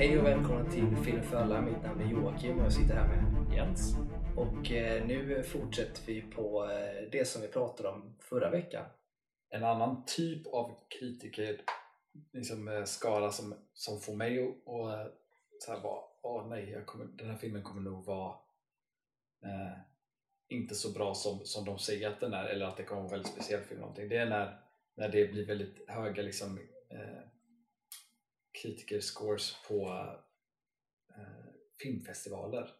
Hej och välkomna till Film för alla. Mitt namn är Joakim och jag sitter här med Jens. Och eh, nu fortsätter vi på eh, det som vi pratade om förra veckan. En annan typ av kritiker, liksom skala skara som, som får mig att och, så här bara, åh nej, jag kommer, den här filmen kommer nog vara eh, inte så bra som, som de säger att den är eller att det kommer vara en väldigt speciell film. Någonting. Det är när, när det blir väldigt höga liksom, eh, kritikerscores på eh, filmfestivaler.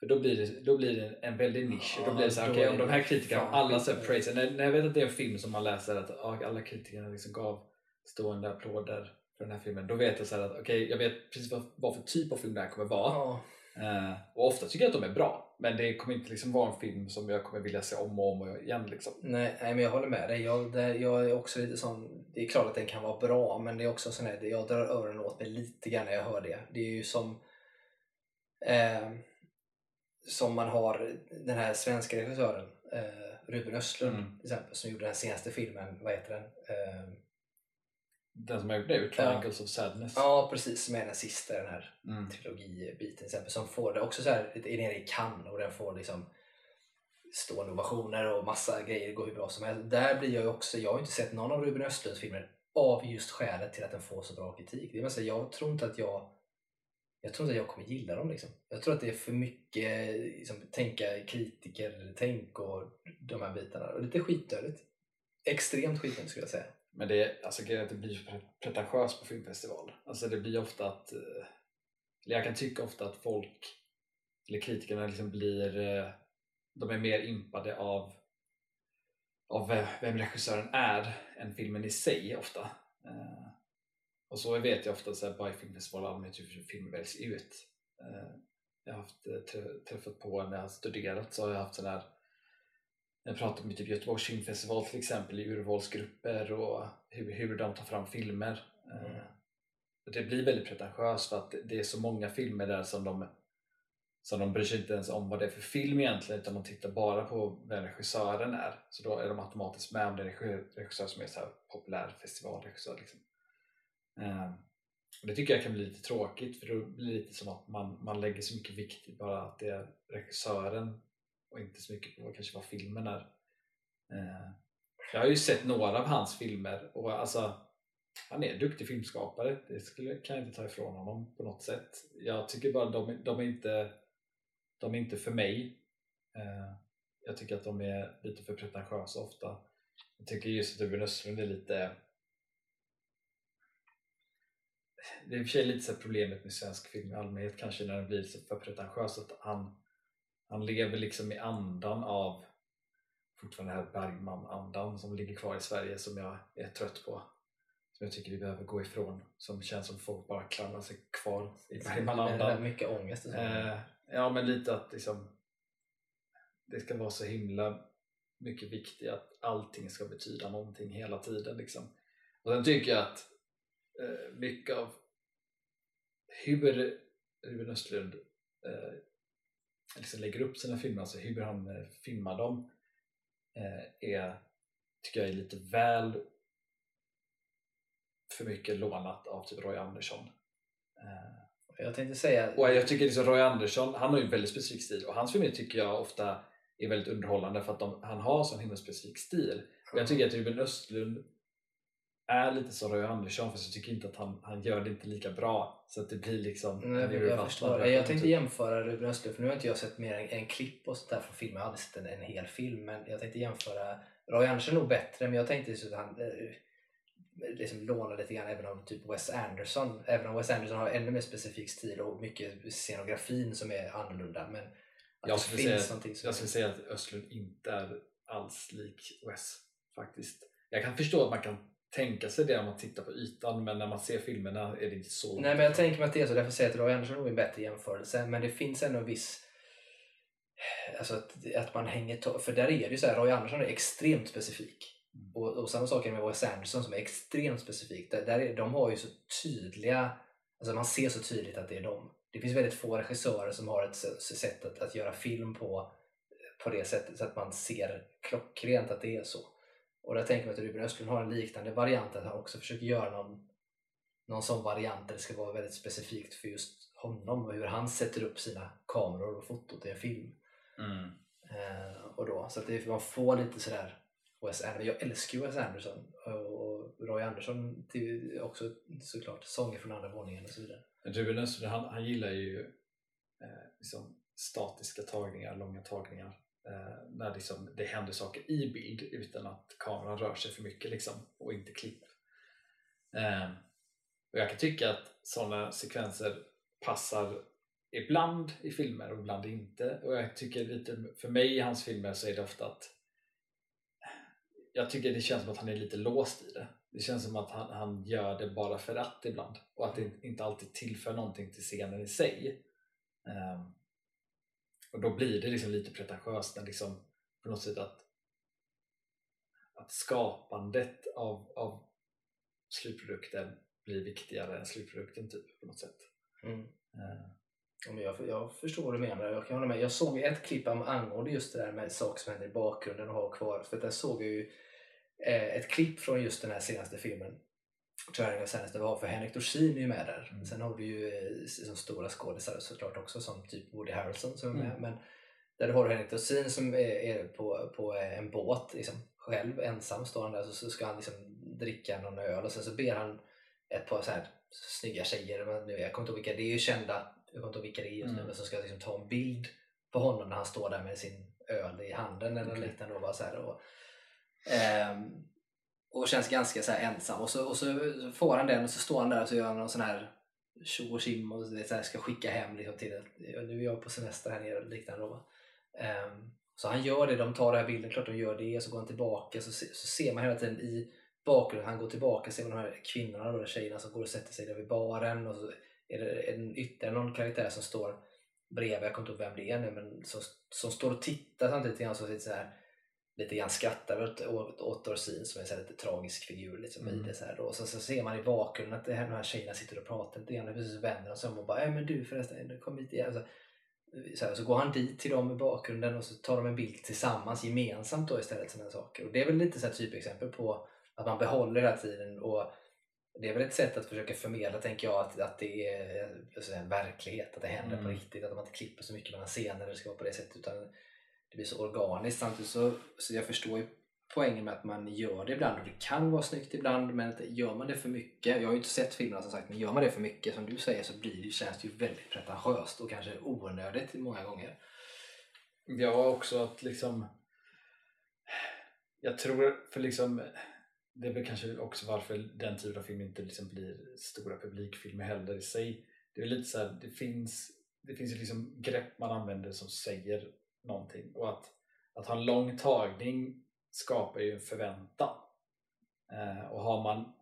För då blir det, då blir det en väldig nisch. Ja, då blir det så här, är om de här kritikerna, alla så praise, när, när jag vet att det är en film som man läser att ja, alla kritikerna liksom gav stående applåder för den här filmen, då vet jag så här att okej, jag vet precis vad, vad för typ av film det här kommer vara. Ja, Eh, och ofta tycker jag att de är bra, men det kommer inte liksom vara en film som jag kommer vilja se om och om igen. Liksom. nej, nej, men jag håller med dig. Jag, det, jag är också lite sån, det är klart att den kan vara bra, men det är också sån här, jag drar öronen åt mig lite grann när jag hör det. Det är ju som eh, som man har den här svenska regissören eh, Ruben Östlund Mm. till exempel, som gjorde den senaste filmen, vad heter den? Eh, Den som jag gjorde nu, Triangles of Sadness. ja, precis, som är den sista den här Mm. trilogibiten exempel som får det också så här, är nere i Cannes och den får liksom stående ovationer och massa grejer går hur bra som helst. Där blir jag ju också, jag har ju inte sett någon av Ruben Östlunds filmer av just skälet till att den får så bra kritik. Det vill säga, jag tror inte att jag jag tror inte att jag kommer gilla dem liksom. Jag tror att det är för mycket liksom, tänka kritiker, tänk och de här bitarna. Och lite skitnödigt. Extremt skitnödigt skulle jag säga. Men det, alltså, grejen är att det blir så pretentiöst på filmfestival. Alltså det blir ofta att, eh, eller jag kan tycka ofta att folk, eller kritikerna liksom blir, eh, de är mer impade av, av vem regissören är än filmen i sig ofta. Eh, och så vet jag ofta att här, i filmfestival allmänhet typ hur film väljs ut. Jag har haft, träffat på när jag har studerat så har jag haft sån här jag pratar med typ Göteborgs filmfestival till exempel i urvalsgrupper och hur, hur de tar fram filmer. Mm. Eh, och Det blir väldigt pretentiöst för att det är så många filmer där som de som de bryr sig inte ens om vad det är för film egentligen utan de tittar bara på vem regissören är. Så då är de automatiskt med om det är regissör som är så här populär festivalregissör. Liksom. Eh, och det tycker jag kan bli lite tråkigt för då blir det lite som att man, man lägger så mycket vikt i bara att det är regissören och inte så mycket på vad, kanske vad filmen är. Eh, jag har ju sett några av hans filmer och alltså han är en duktig filmskapare, det skulle, kan jag inte ta ifrån honom på något sätt. Jag tycker bara de, de är inte de är inte för mig. Eh, jag tycker att de är lite för pretentiösa ofta. Jag tycker just att Ruben Östlund är lite det är i och för sig lite så problemet med svensk film i allmänhet kanske när den blir så för pretentiös att han, han lever liksom i andan av fortfarande den här Bergman-andan som ligger kvar i Sverige som jag är trött på. Som jag tycker vi behöver gå ifrån. Som känns som folk bara klamrar sig kvar i Bergman-andan. mycket ångest och så. Eh, ja men lite att liksom det ska vara så himla mycket viktigt att allting ska betyda någonting hela tiden liksom. Och sen tycker jag att eh, mycket av hur Ruben Östlund eh, liksom lägger upp sina filmer, alltså hur han eh, filmar dem eh, är, tycker jag är lite väl för mycket lånat av typ Roy Andersson. Eh, Jag tänkte säga, och jag tycker liksom Roy Andersson, han har ju en väldigt specifik stil och hans filmer tycker jag ofta är väldigt underhållande för att de, han har sån himla specifik stil. Och jag tycker att Ruben Östlund är lite som Roy Andersson fast jag tycker inte att han, han gör det inte lika bra. Så att det blir liksom... Nej, jag, förstår. jag tänkte typ. jämföra Ruben Östlund, för nu har inte jag sett mer än en klipp och sånt där från filmen. Jag har aldrig sett en, en hel film, men jag tänkte jämföra Roy Andersson nog bättre, men jag tänkte så att han eh, liksom lånar lite grann även av typ Wes Anderson. Även om Wes Anderson har ännu mer specifik stil och mycket scenografin som är annorlunda. Men att Jag skulle, finns säga, jag skulle säga att Östlund inte är alls lik Wes faktiskt. Jag kan förstå att man kan tänka sig det om man tittar på ytan men när man ser filmerna är det inte så Nej men jag tänker mig att det är så, därför säger jag att Roy Andersson är en bättre jämförelse. Men det finns ändå en viss... Alltså att, att man hänger... För där är det ju så här, Roy Andersson är extremt specifik. Mm. Och, och samma sak är med Wes Anderson som är extremt specifik. Där, där är, de har ju så tydliga... Alltså man ser så tydligt att det är dem. Det finns väldigt få regissörer som har ett sätt att, att göra film på på det sättet så att man ser klockrent att det är så. Och där tänker man att Ruben Östlund har en liknande variant att han också försöker göra någon någon sån variant där det ska vara väldigt specifikt för just honom och hur han sätter upp sina kameror och fotot i en film. Mm. Eh, och då, så att det, man får lite sådär Wes Anderson. Jag älskar ju Wes Anderson och Roy Andersson till, också såklart sånger från andra våningen och så vidare. Ruben Östlund han, han gillar ju eh, liksom statiska tagningar, långa tagningar Eh, när liksom det händer saker i bild utan att kameran rör sig för mycket liksom, och inte klipp. Eh, och jag kan tycka att sådana sekvenser passar ibland i filmer och ibland inte. Och jag tycker lite, för mig i hans filmer så är det ofta att jag tycker det känns som att han är lite låst i det. Det känns som att han, han gör det bara för att ibland och att det inte alltid tillför någonting till scenen i sig. Eh, och då blir det liksom lite pretentiöst när liksom på något sätt att, att skapandet av, av slutprodukten blir viktigare än slutprodukten typ på något sätt. Mm. Uh. Ja, men jag, jag förstår vad du menar. Jag kan hålla med. Jag såg ett klipp angående just det där med saker som händer i bakgrunden och ha kvar. För där såg jag ju eh, ett klipp från just den här senaste filmen. Of Sadness, det var för Henrik Dorsin är ju med där. Mm. Sen har du ju eh, stora skådisar såklart också som typ Woody Harrelson som är med. Mm. Men där du har Henrik Dorsin som är, är, på, på en båt liksom, själv ensam står han där så, så ska han liksom dricka någon öl och sen så ber han ett par så här snygga tjejer, men jag kommer inte ihåg vilka, det är ju kända jag kommer inte ihåg vilka det är just nu, mm. men som ska liksom ta en bild på honom när han står där med sin öl i handen eller okay. liknande. Och, bara så här, och, ehm, och känns ganska så ensam. Och så, och så får han den och så står han där och så gör han någon sån här tjo och tjim och så här, ska skicka hem liksom till att nu är jag på semester här nere och liknande. Då, um, så han gör det, de tar den här bilden, klart de gör det, och så går han tillbaka så, så ser man hela tiden i bakgrunden, han går tillbaka, ser man de här kvinnorna, då, tjejerna som går och sätter sig där vid baren och så är det en, ytterligare någon karaktär som står bredvid, jag kommer inte ihåg vem det är nu, men som, som står och tittar samtidigt grann, så lite, så här, lite grann skrattar åt, åt, Dorsin som är en lite tragisk figur liksom, mm. i det. Så här, och så, så ser man i bakgrunden att det här, de här tjejerna sitter och pratar lite grann, och så vänder de sig om och bara men du förresten, kom hit igen. Så, så, här, så går han dit till dem i bakgrunden och så tar de en bild tillsammans gemensamt då istället. Sådana saker. Och det är väl lite så här typexempel på att man behåller hela tiden och det är väl ett sätt att försöka förmedla, tänker jag, att, att det är alltså, en verklighet, att det händer mm. på riktigt, att man inte klipper så mycket mellan scener, det ska vara på det sättet, utan det blir så organiskt. Samtidigt så, så jag förstår ju poängen med att man gör det ibland och det kan vara snyggt ibland men gör man det för mycket, jag har ju inte sett filmerna som sagt, men gör man det för mycket som du säger så blir det, känns det ju väldigt pretentiöst och kanske onödigt många gånger. Ja, också att liksom jag tror för liksom det är väl kanske också varför den typen av film inte liksom blir stora publikfilmer heller i sig. Det är lite så här, det finns, det finns ju liksom grepp man använder som säger någonting och att, att ha en lång tagning skapar ju en förväntan. Eh, och har man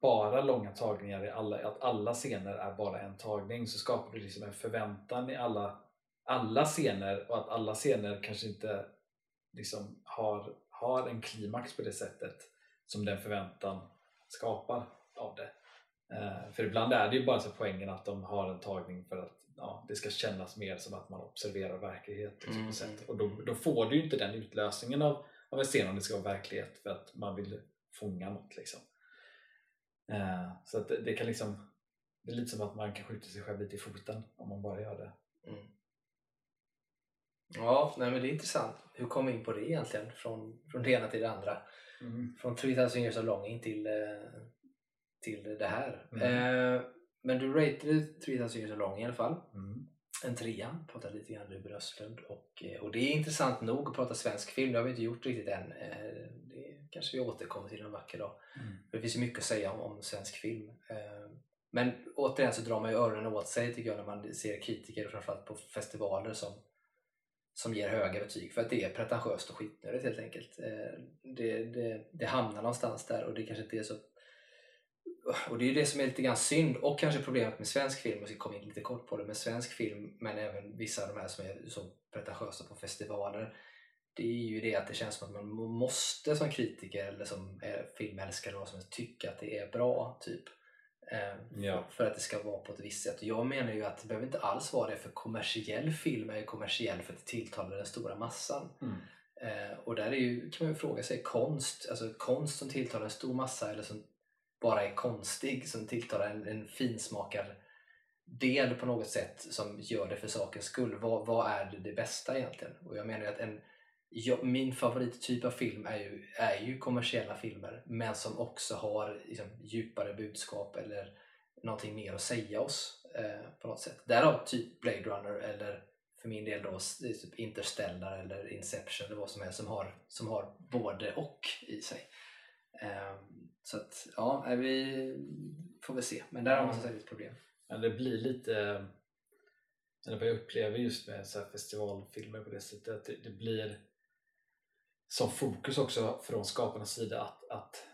bara långa tagningar i alla, att alla scener är bara en tagning så skapar det liksom en förväntan i alla, alla scener och att alla scener kanske inte liksom har, har en klimax på det sättet som den förväntan skapar av det. Eh, för ibland är det ju bara så poängen att de har en tagning för att ja, det ska kännas mer som att man observerar verklighet. Liksom, mm. sätt. Och då, då, får du ju inte den utlösningen av, av en scen om det ska vara verklighet för att man vill fånga något. Liksom. Eh, så att det, det, kan liksom det är lite som att man kan skjuta sig själv lite i foten om man bara gör det. Mm. Ja, nej, men det är intressant. Hur kom vi in på det egentligen? Från, från det ena till det andra. Mm. Från 3000 years of longing till, eh, till det här. Mm. Eh, men du ratade 3000 years longing i alla fall. Mm. En trea, pratade lite grann Ruben Östlund. Och, eh, och det är intressant nog att prata svensk film, det har vi inte gjort riktigt än. Det kanske vi återkommer till en vacker dag. Mm. Det finns ju mycket att säga om, om svensk film. Men återigen så drar man ju öronen åt sig tycker jag när man ser kritiker framförallt på festivaler som som ger höga betyg för att det är pretentiöst och skitnödigt helt enkelt. Eh, det, det, det, hamnar någonstans där och det kanske inte är så... Och det är ju det som är lite grann synd och kanske problemet med svensk film, och ska komma in lite kort på det, med svensk film men även vissa av de här som är så pretentiösa på festivaler det är ju det att det känns som att man måste som kritiker eller som filmälskare eller som tycka att det är bra. typ Eh, ja. För att det ska vara på ett visst sätt. Jag menar ju att det behöver inte alls vara det för kommersiell film är ju kommersiell för att det tilltalar den stora massan. Mm. Eh, och där är ju, kan man ju fråga sig, konst, alltså konst som tilltalar en stor massa eller som bara är konstig som tilltalar en, en finsmakar del på något sätt som gör det för sakens skull. Vad, vad är det, det bästa egentligen? Och jag menar att en, jag, min favorittyp av film är ju, är ju kommersiella filmer men som också har liksom, djupare budskap eller någonting mer att säga oss eh, på något sätt. Därav typ Blade Runner eller för min del då typ Interstellar eller Inception eller vad som helst som har, som har både och i sig. Eh, så att ja, vi får väl se. Men där har man som sagt ett problem. Men det blir lite eller vad jag upplever just med så festivalfilmer på det sättet att det, det, blir som fokus också från skaparnas sida att, att,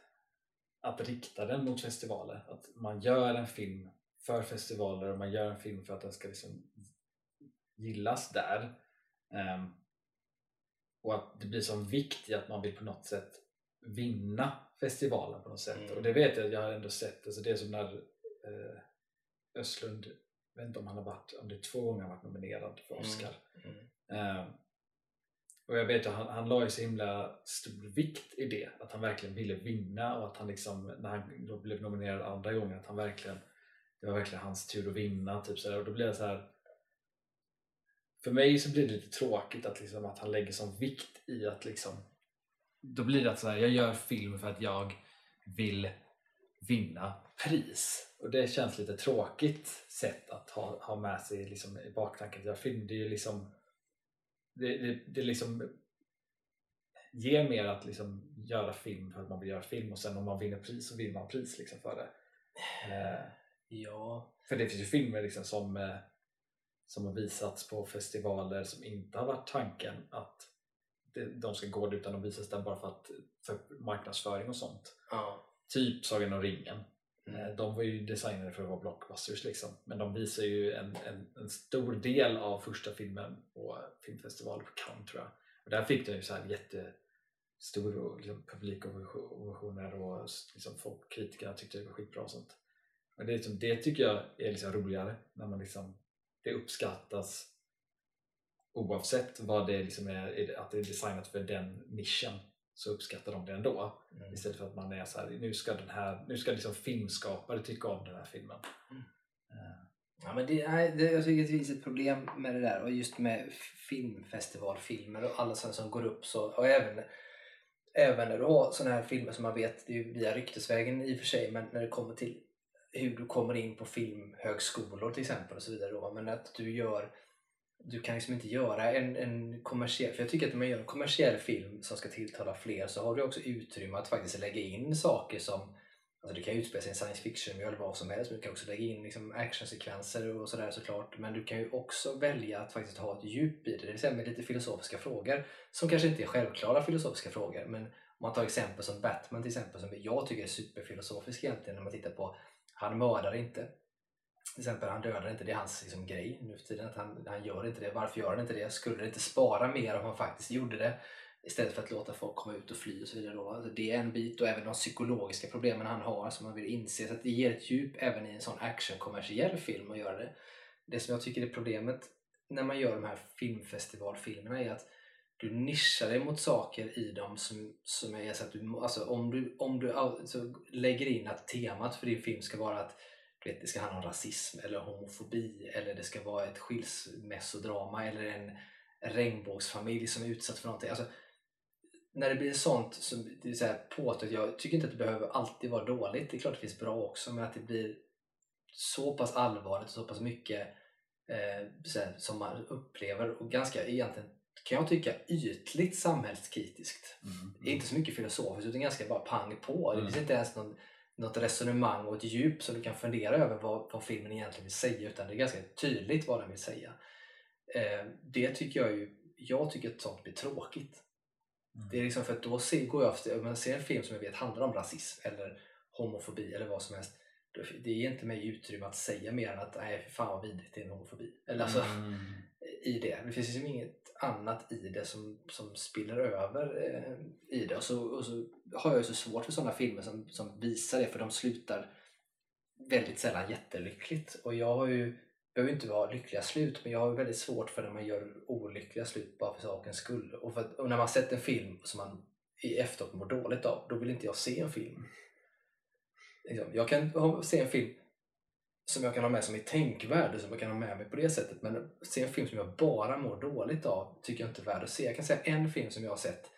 att rikta den mot festivaler. Att man gör en film för festivaler och man gör en film för att den ska liksom gillas där. Um, och att det blir som vikt i att man vill på något sätt vinna festivalen på något sätt. Mm. Och det vet jag att jag har ändå sett. Alltså det är som när eh, Östlund, jag vet inte om han har varit, om det är två gånger han varit nominerad för mm. Oscar. Mm. Mm. Um, och jag vet att han, han la ju så himla stor vikt i det, att han verkligen ville vinna och att han liksom, när han då blev nominerad andra gången, att han verkligen det var verkligen hans tur att vinna. Typ så. Och då blev det så här. För mig så blir det lite tråkigt att, liksom, att han lägger sån vikt i att liksom, då blir det att så här, jag gör film för att jag vill vinna pris. Och det känns lite tråkigt sätt att ha, ha med sig liksom, i baktanken att göra film. Det är ju liksom det, det, det liksom ger mer att liksom göra film för att man vill göra film och sen om man vinner pris så vinner man pris liksom för det. Eh, ja. För det finns ju filmer liksom som, eh, som har visats på festivaler som inte har varit tanken att de ska gå dit utan de visas där bara för, att, för marknadsföring och sånt. Ja. Typ Sagan om ringen. Mm. Eh, de var ju designade för att vara blockbusters liksom. men de visar ju en, en, en, stor del av första filmen på filmfestivaler på Cannes tror jag. Och där fick den ju så här jättestor liksom, publikovationer och liksom, folk, kritikerna tyckte det var skitbra och sånt. Men det, liksom, det tycker jag är liksom roligare när man liksom, det uppskattas oavsett vad det liksom är, att det är designat för den nischen så uppskattar de det ändå. Mm. Istället för att man är så här, nu ska, den här, nu ska liksom filmskapare tycka om den här filmen. Mm. Uh. Ja, men det, nej, det, jag tycker att det finns ett problem med det där och just med filmfestivalfilmer och alla sådana som går upp så och även, även när du har sådana här filmer som man vet, det är via ryktesvägen i och för sig, men när det kommer till hur du kommer in på filmhögskolor till exempel och så vidare då, men att du gör du kan liksom inte göra en, en kommersiell, för jag tycker att när man gör en kommersiell film som ska tilltala fler så har du också utrymme att faktiskt lägga in saker som Alltså det kan utspela sig i en science fiction eller vad som helst, men du kan också lägga in liksom actionsekvenser och sådär såklart. Men du kan ju också välja att faktiskt ha ett djup i det, det vill säga med lite filosofiska frågor som kanske inte är självklara filosofiska frågor. Men om man tar exempel som Batman till exempel, som jag tycker är superfilosofisk egentligen när man tittar på Han mördar inte, till exempel, han dödar inte, det är hans liksom, grej nu för tiden. Att han, han gör inte det. Varför gör han inte det? Skulle det inte spara mer om han faktiskt gjorde det? Istället för att låta folk komma ut och fly och så vidare. Då. Alltså, det är en bit och även de psykologiska problemen han har som man vill inse. Så att det ger ett djup även i en sån actionkommersiell film att göra det. Det som jag tycker är problemet när man gör de här filmfestivalfilmerna är att du nischar dig mot saker i dem som, som är så att du, alltså om du, om du alltså lägger in att temat för din film ska vara att vet, det ska handla om rasism eller homofobi eller det ska vara ett skilsmässodrama eller en regnbågsfamilj som är utsatt för någonting. Alltså, när det blir sånt som det är så påtagligt, jag tycker inte att det behöver alltid vara dåligt, det är klart det finns bra också, men att det blir så pass allvarligt och så pass mycket eh, här, som man upplever och ganska egentligen kan jag tycka ytligt samhällskritiskt. Mm, mm. Inte så mycket filosofiskt utan ganska bara pang på. Mm. Det finns inte ens någon något resonemang och ett djup som du kan fundera över vad, vad filmen egentligen vill säga utan det är ganska tydligt vad den vill säga. Eh, det tycker jag ju, jag tycker att sånt blir tråkigt. Mm. Det är liksom för att då ser, går jag efter, om jag ser en film som jag vet handlar om rasism eller homofobi eller vad som helst det ger inte mig utrymme att säga mer än att nej fan vad vidrigt det är en homofobi. Eller alltså, mm i det. Det finns liksom inget annat i det som, som spiller över eh, i det. Och så, och så har jag ju så svårt för sådana filmer som, som visar det för de slutar väldigt sällan jättelyckligt. Och jag har ju, behöver inte vara lyckliga slut men jag har väldigt svårt för när man gör olyckliga slut bara för sakens skull. Och, för, och när man sett en film som man i efteråt mår dåligt av, då vill inte jag se en film. Liksom, jag kan se en film som jag kan ha med som i tänkvärd, som jag kan ha med mig på det sättet. Men se en film som jag bara mår dåligt av tycker jag inte är värd att se. Jag kan säga en film som jag har sett.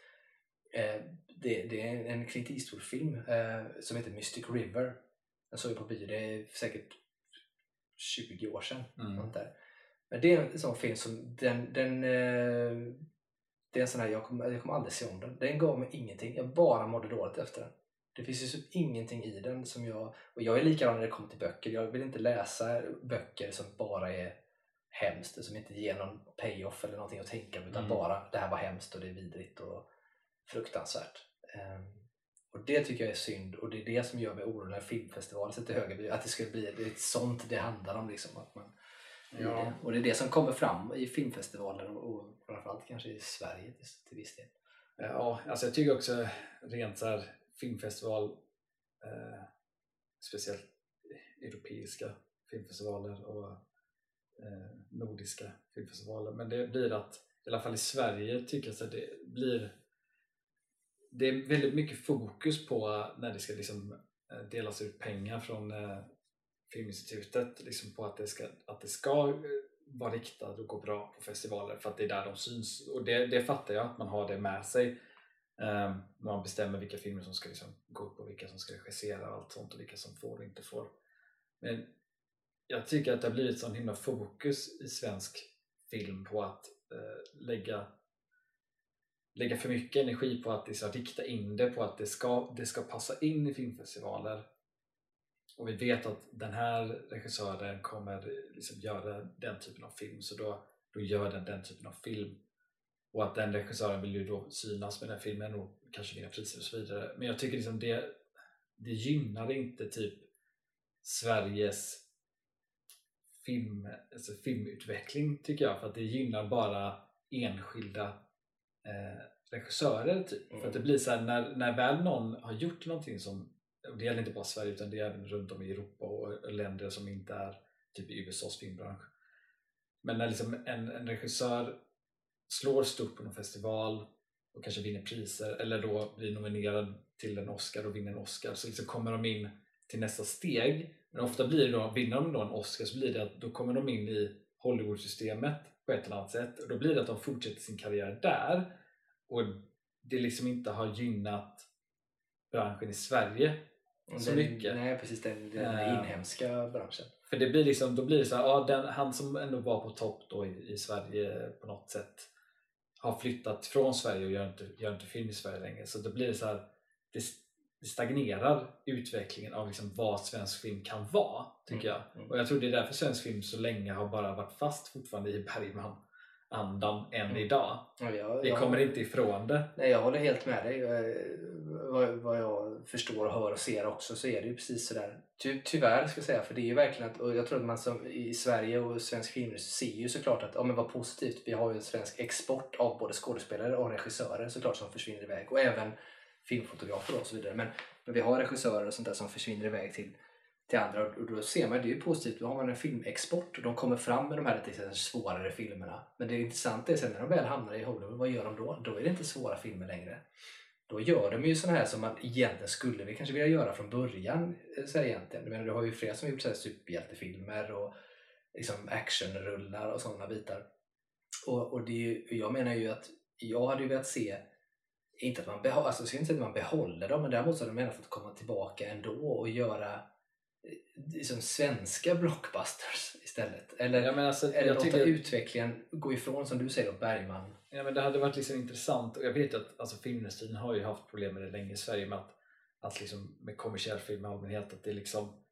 Eh, det, det, är en Clint Eastwood-film eh, som heter Mystic River. Den såg jag på bio, det är säkert 20 år sedan. Mm. Där. Men det är en sån film som den, den eh, det är en sån här, jag kommer, jag kommer aldrig se om den. Den gav mig ingenting. Jag bara mådde dåligt efter den. Det finns ju ingenting i den som jag... Och jag är likadan när det kommer till böcker. Jag vill inte läsa böcker som bara är hemskt, som inte ger någon payoff eller någonting att tänka på, utan Mm. bara det här var hemskt och det är vidrigt och fruktansvärt. Ehm, och det tycker jag är synd och det är det som gör mig orolig när filmfestivalen sätter betyg. Att det skulle bli det är sånt det handlar om. Liksom, att man, Ja. Och det är det som kommer fram i filmfestivaler och, och framförallt kanske i Sverige till, till viss del. Ja, alltså jag tycker också rent så här filmfestival, eh, speciellt europeiska filmfestivaler och eh, nordiska filmfestivaler. Men det blir att, i alla fall i Sverige, tycker jag att det blir det är väldigt mycket fokus på eh, när det ska liksom eh, delas ut pengar från eh, Filminstitutet liksom på att det ska, att det ska eh, vara riktat och gå bra på festivaler för att det är där de syns. Och det, det fattar jag att man har det med sig Ehm, man bestämmer vilka filmer som ska liksom gå upp och vilka som ska regissera och allt sånt och vilka som får och inte får. Men jag tycker att det har blivit sån himla fokus i svensk film på att eh, lägga lägga för mycket energi på att liksom rikta in det på att det ska, det ska passa in i filmfestivaler och vi vet att den här regissören kommer liksom göra den typen av film så då, då gör den den typen av film och att den regissören vill ju då synas med den filmen och kanske vinna priser och så vidare men jag tycker liksom det, det gynnar inte typ Sveriges film, alltså filmutveckling tycker jag för att det gynnar bara enskilda eh, regissörer typ. Mm. För att det blir så här, när, när väl någon har gjort någonting som, och det gäller inte bara Sverige utan det är även runt om i Europa och länder som inte är typ i USAs filmbransch. Men när liksom en, en regissör slår stort på någon festival och kanske vinner priser eller då blir nominerad till en Oscar och vinner en Oscar så liksom kommer de in till nästa steg. Men ofta blir det då, vinner de då en Oscar så blir det att då kommer de in i Hollywood-systemet på ett eller annat sätt och då blir det att de fortsätter sin karriär där och det liksom inte har gynnat branschen i Sverige så den, mycket. Nej, precis. Den, den Eh. inhemska branschen. För det blir liksom, då blir det så här, ja, den, han som ändå var på topp då i, i Sverige på något sätt har flyttat från Sverige och gör inte, gör inte film i Sverige längre. Så då blir det så här, det, det stagnerar utvecklingen av liksom vad svensk film kan vara, tycker jag. Mm. Och jag tror det är därför svensk film så länge har bara varit fast fortfarande i Bergman-andan än Mm. idag. Ja, jag, Vi jag, kommer inte ifrån det. Nej, jag håller helt med dig. Eh, Vad, vad jag förstår och hör och ser också så är det ju precis sådär. Ty, tyvärr ska jag säga, för det är ju verkligen att, och jag tror att man som i Sverige och svensk film ser ju såklart att, ja men vad positivt, vi har ju en svensk export av både skådespelare och regissörer såklart som försvinner iväg och även filmfotografer och så vidare. Men, men vi har regissörer och sånt där som försvinner iväg till till andra och då ser man det är ju positivt. Då har man en filmexport och de kommer fram med de här lite svårare filmerna. Men det intressanta är sen när de väl hamnar i Hollywood, vad gör de då? Då är det inte svåra filmer längre. Då gör de ju såna här som man egentligen skulle vi kanske vilja göra från början. Eh, så här egentligen. Jag menar, du har ju flera som har gjort så här superhjältefilmer och liksom actionrullar och sådana bitar. Och, och det är ju, jag menar ju att jag hade ju velat se inte att man, behåller, alltså inte att man behåller dem, men däremot så hade de gärna fått komma tillbaka ändå och göra liksom svenska blockbusters istället. Eller, Ja, men alltså, eller jag låta tycker, utvecklingen gå ifrån, som du säger, då, Bergman. Ja, men det hade varit liksom intressant och jag vet att alltså, filmindustrin har ju haft problem med det länge i Sverige med att, att liksom, med kommersiell film i allmänhet att det är liksom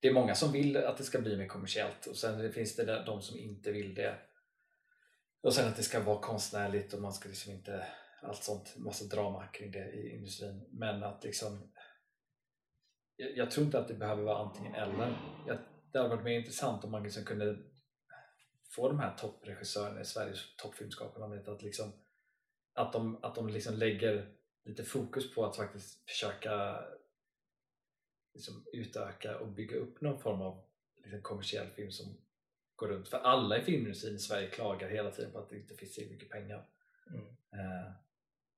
det är många som vill att det ska bli mer kommersiellt och sen finns det där, de som inte vill det och sen att det ska vara konstnärligt och man ska liksom inte allt sånt, massa drama kring det i industrin men att liksom jag, jag tror inte att det behöver vara antingen eller jag, det hade varit mer intressant om man liksom kunde få de här toppregissörerna i Sveriges toppfilmskapare vet, att, liksom, att de, att de liksom lägger lite fokus på att faktiskt försöka liksom utöka och bygga upp någon form av liksom kommersiell film som går runt. För alla i filmindustrin i Sverige klagar hela tiden på att det inte finns tillräckligt mycket pengar. Mm. Eh,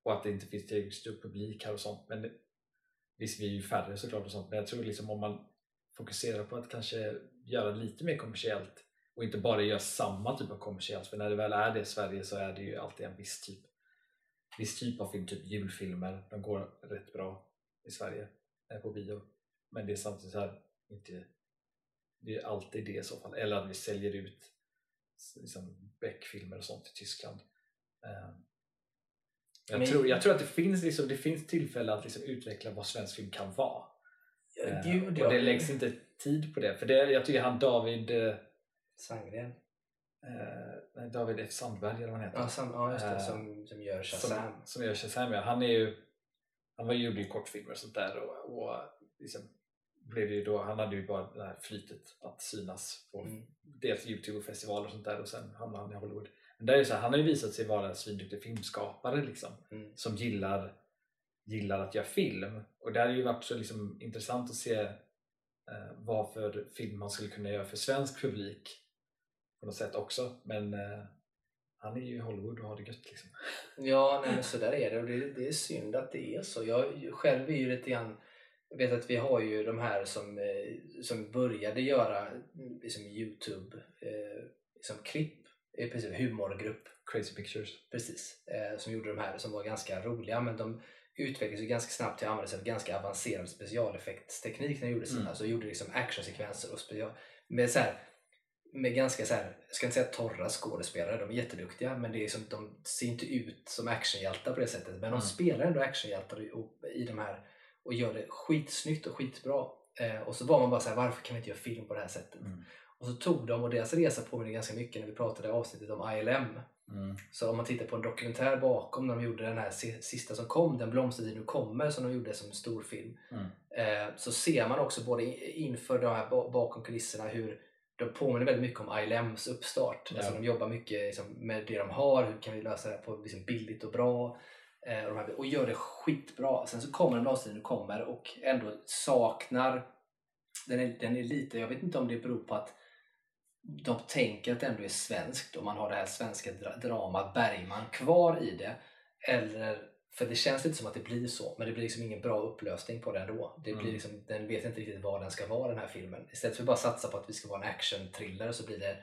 och att det inte finns tillräckligt stor publik här och sånt. Men det, Visst, vi är ju färre såklart och sånt, men jag tror liksom om man fokuserar på att kanske göra lite mer kommersiellt och inte bara göra samma typ av kommersiellt, för när det väl är det i Sverige så är det ju alltid en viss typ viss typ av film, typ julfilmer, de går rätt bra i Sverige eh, på bio. Men det är samtidigt så här, inte, det är alltid det i så fall. Eller att vi säljer ut liksom Beck-filmer och sånt i Tyskland. Eh, jag, Men- tror, jag tror att det finns, liksom, det finns tillfälle att liksom utveckla vad svensk film kan vara. Eh, Gud, och ja. det läggs inte tid på det. För det, jag tycker han David eh, Sandgren. eh, David F Sandberg eller vad han heter. Ja, sam, ja just det. Eh, Som, som gör som, Shazam. som gör Shazam ja. Han är ju han var, gjorde ju kortfilmer och sånt där och, och liksom blev ju då, han hade ju bara det här flytet att synas på Mm. dels Youtube och festivaler och sånt där och sen hamnade han i Hollywood. Där är så här, han har ju visat sig vara en svinduktig filmskapare liksom Mm. som gillar, gillar att göra film och det har ju varit så liksom intressant att se eh, vad för film man skulle kunna göra för svensk publik på något sätt också men eh, han är ju i Hollywood och har det gött liksom. Ja, nej, men så där är det och det, det är synd att det är så. Jag själv är ju lite grann jag vet att vi har ju de här som, eh, som började göra liksom Youtube eh, liksom klipp, i princip humorgrupp Crazy Pictures. precis, eh, som gjorde de här som var ganska roliga men de utvecklades ju ganska snabbt till att använda sig av ganska avancerad specialeffektsteknik när de gjorde sina. Mm. Så de gjorde liksom actionsekvenser och special, med, så här, med ganska så här, jag ska inte säga torra skådespelare, de är jätteduktiga men det är som, de ser inte ut som actionhjältar på det sättet men de Mm. spelar ändå actionhjältar i, och- i de här och gör det skitsnyggt och skitbra. Eh, och så var man bara så här, varför kan vi inte göra film på det här sättet? Mm. Och så tog de, och deras resa påminner ganska mycket när vi pratade i avsnittet om ILM. Mm. Så om man tittar på en dokumentär bakom när de gjorde den här si- sista som kom, Den blomstertid nu kommer, som de gjorde som en stor film. Mm. Eh, så ser man också både inför de här ba- bakom kulisserna hur de påminner väldigt mycket om ILMs uppstart. Ja. Alltså de jobbar mycket liksom, med det de har, hur kan vi lösa det här på liksom, billigt och bra. Eh, och, här, och gör det skitbra. Sen så kommer Den blomstertid nu kommer och ändå saknar den är, den är lite, jag vet inte om det beror på att de tänker att det ändå är svenskt och man har det här svenska dra- dramat Bergman kvar i det. Eller, för det känns lite som att det blir så, men det blir liksom ingen bra upplösning på det ändå. Det blir Mm. liksom, den vet inte riktigt vad den ska vara den här filmen. Istället för att bara satsa på att vi ska vara en action-thriller så blir det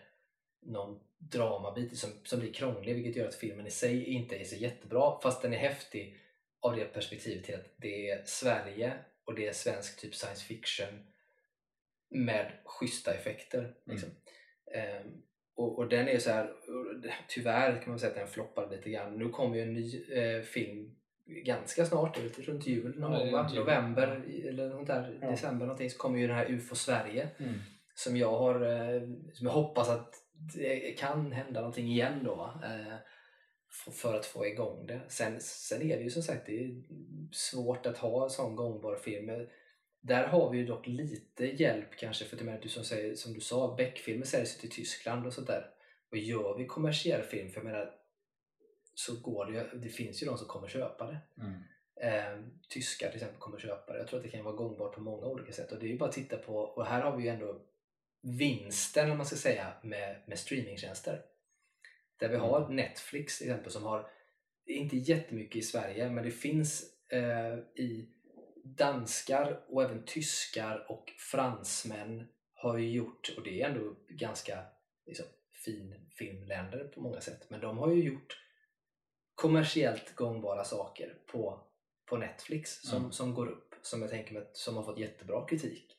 någon dramabit som, som blir krånglig vilket gör att filmen i sig inte är så jättebra fast den är häftig av det perspektivet till att det är Sverige och det är svensk typ science fiction med schyssta effekter. Liksom. Ehm, och, och den är så här, tyvärr kan man säga att den floppade lite grann. Nu kommer ju en ny eh, film ganska snart, runt jul någon Ja, gång, november eller något där, Ja. december någonting, så kommer ju den här UFO Sverige Mm. som jag har eh, som jag hoppas att det kan hända någonting igen då? Eh, för att få igång det. Sen, sen är det ju som sagt det är svårt att ha en sån gångbar film. Där har vi ju dock lite hjälp kanske för att du som, säger, som du sa, Beck-filmer säljs till Tyskland och sådär. Och gör vi kommersiell film, för jag menar så går det ju, det finns ju de som kommer köpa det. Mm. Eh, tyskar till exempel kommer köpa det. Jag tror att det kan vara gångbart på många olika sätt. Och det är ju bara att titta på, och här har vi ju ändå vinsten, om man ska säga, med, med streamingtjänster. Där vi har Netflix till exempel som har, inte jättemycket i Sverige, men det finns eh, i danskar och även tyskar och fransmän har ju gjort, och det är ändå ganska liksom, fin filmländer på många sätt, men de har ju gjort kommersiellt gångbara saker på, på Netflix som, Mm. som går upp, som jag tänker mig som har fått jättebra kritik.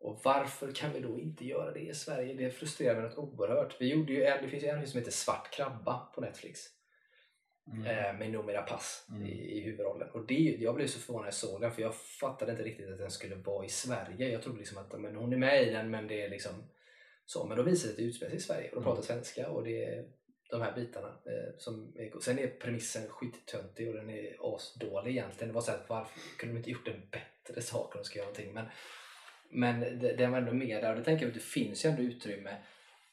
Och varför kan vi då inte göra det i Sverige? Det frustrerar mig något oerhört. Vi gjorde ju en, det finns ju en som heter Svart krabba på Netflix Mm. eh, med Noomi Rapace Mm. i, i huvudrollen. Och det, jag blev så förvånad när jag såg den för jag fattade inte riktigt att den skulle vara i Sverige. Jag trodde liksom att men hon är med i den men det är liksom så. Men då visade det att det utspelar sig i Sverige och de Mm. pratar svenska och det är de här bitarna. Eh, som är, sen är premissen skittöntig och den är asdålig egentligen. Det var så här, varför kunde de inte gjort en bättre sak om de ska göra någonting? Men, men det, den var ändå med där och det tänker jag att det finns ju ändå utrymme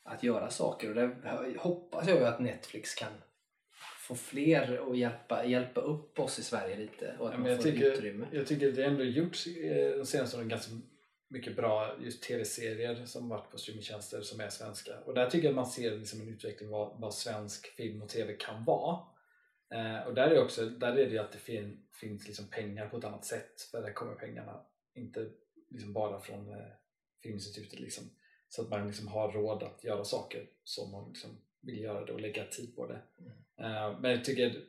att göra saker och där hoppas jag ju att Netflix kan få fler att hjälpa, hjälpa upp oss i Sverige lite och att Ja, man får tycker, utrymme. jag tycker det ändå gjorts eh, de senaste åren ganska mycket bra just tv-serier som varit på streamingtjänster som är svenska. Och där tycker jag att man ser liksom en utveckling vad, vad svensk film och tv kan vara. Eh, och där är, också, där är det att det fin, finns liksom pengar på ett annat sätt. För där kommer pengarna inte liksom bara från eh, Filminstitutet. Liksom. Så att man liksom har råd att göra saker som man liksom vill göra det och lägga tid på det. Mm. Eh, men jag tycker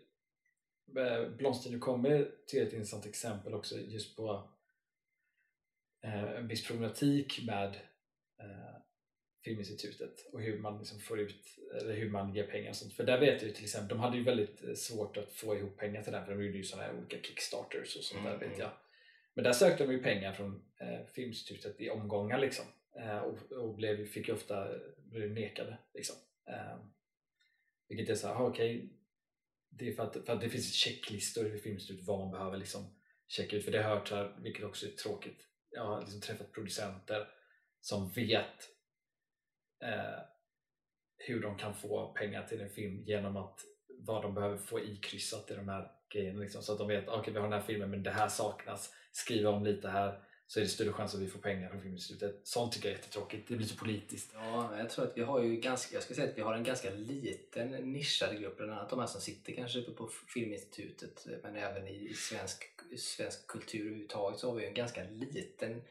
eh, Blomster kommer till ett intressant exempel också just på eh, en viss problematik med Filminstitutet och hur man liksom får ut, eller hur man ger pengar och sånt. För där vet jag ju till exempel, de hade ju väldigt svårt att få ihop pengar till den för de gjorde ju sådana här olika kickstarters och sånt Mm, där vet mm. jag. Men där sökte de ju pengar från eh, Filminstitutet i omgångar liksom. Eh, och, och blev, fick ju ofta blev nekade liksom. Eh, vilket är såhär, okej det är för att, för att det finns checklistor i Filminstitutet vad man behöver liksom checka ut. För det har jag hört, här, vilket också är tråkigt, jag har liksom träffat producenter som vet eh, hur de kan få pengar till en film genom att vad de behöver få ikryssat i de här grejerna. Liksom, så att de vet okej okay, vi har den här filmen men det här saknas. Skriva om lite här så är det större chans att vi får pengar från Filminstitutet. Sånt tycker jag är jättetråkigt. Det blir så politiskt. Ja, jag tror att vi har ju ganska, jag ska säga att vi har en ganska liten nischad grupp, bland annat de här som sitter kanske uppe på Filminstitutet, men även i svensk, svensk kultur överhuvudtaget så har vi en ganska liten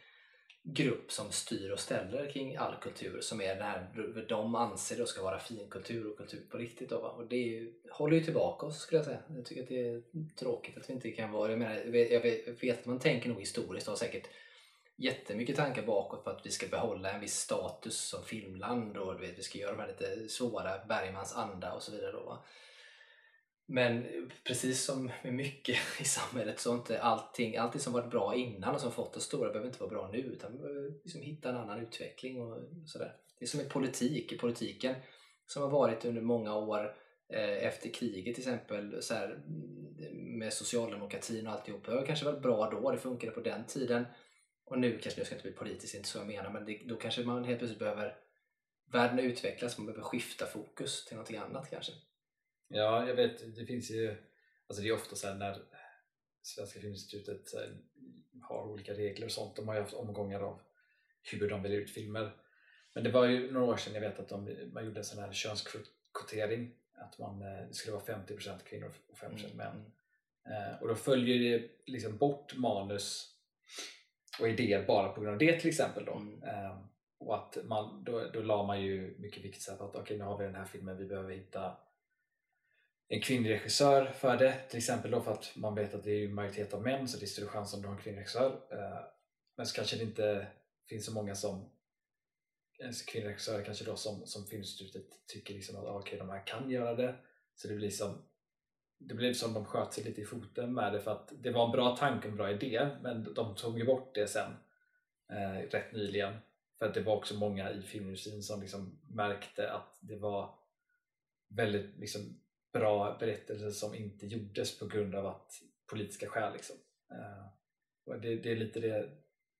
grupp som styr och ställer kring all kultur som är den här, de anser då ska vara finkultur och kultur på riktigt. Då, va? Och det ju, håller ju tillbaka oss skulle jag säga. Jag tycker att det är tråkigt att vi inte kan vara, jag menar, jag vet, jag vet, jag vet att man tänker nog historiskt och har säkert jättemycket tankar bakåt på att vi ska behålla en viss status som filmland och du vet, vi ska göra de här lite svåra Bergmans anda och så vidare. Då, va? Men precis som med mycket i samhället så är inte allting, allting som varit bra innan och som fått oss stora behöver inte vara bra nu utan vi behöver liksom hitta en annan utveckling och sådär. Det är som i politik, i politiken som har varit under många år eh, efter kriget till exempel så här, mm, med socialdemokratin och alltihop. Det har kanske varit bra då, det funkade på den tiden och nu kanske det ska inte bli politiskt, inte så jag menar, men det, då kanske man helt plötsligt behöver världen utvecklas, man behöver skifta fokus till någonting annat kanske. Ja, jag vet. Det finns ju... Alltså det är ofta så här när Svenska Filminstitutet har olika regler och sånt. De har ju haft omgångar av hur de väljer ut filmer. Men det var ju några år sedan jag vet att de, man gjorde en sån här könskvotering. Att man, eh, det skulle vara 50% kvinnor och 5% män. Mm. Eh, och då följer det liksom bort manus och idéer bara på grund av det till exempel. Då. Mm. Eh, och att man, då, då la man ju mycket vikt på att okej nu har vi den här filmen, vi behöver hitta en kvinnlig regissör för det. Till exempel då för att man vet att det är majoritet av män så det är större chans om du har en kvinnlig regissör. Eh, men så kanske det inte finns så många som en kvinnlig regissör kanske då som, som Filminstitutet tycker liksom att ah, okej de här kan göra det. Så det blir som det blev som de sköt sig lite i foten med det för att det var en bra tanke och en bra idé men de tog ju bort det sen eh, rätt nyligen för att det var också många i filmindustrin som liksom märkte att det var väldigt liksom, bra berättelser som inte gjordes på grund av att politiska skäl. Liksom. Eh, och det, det är lite det,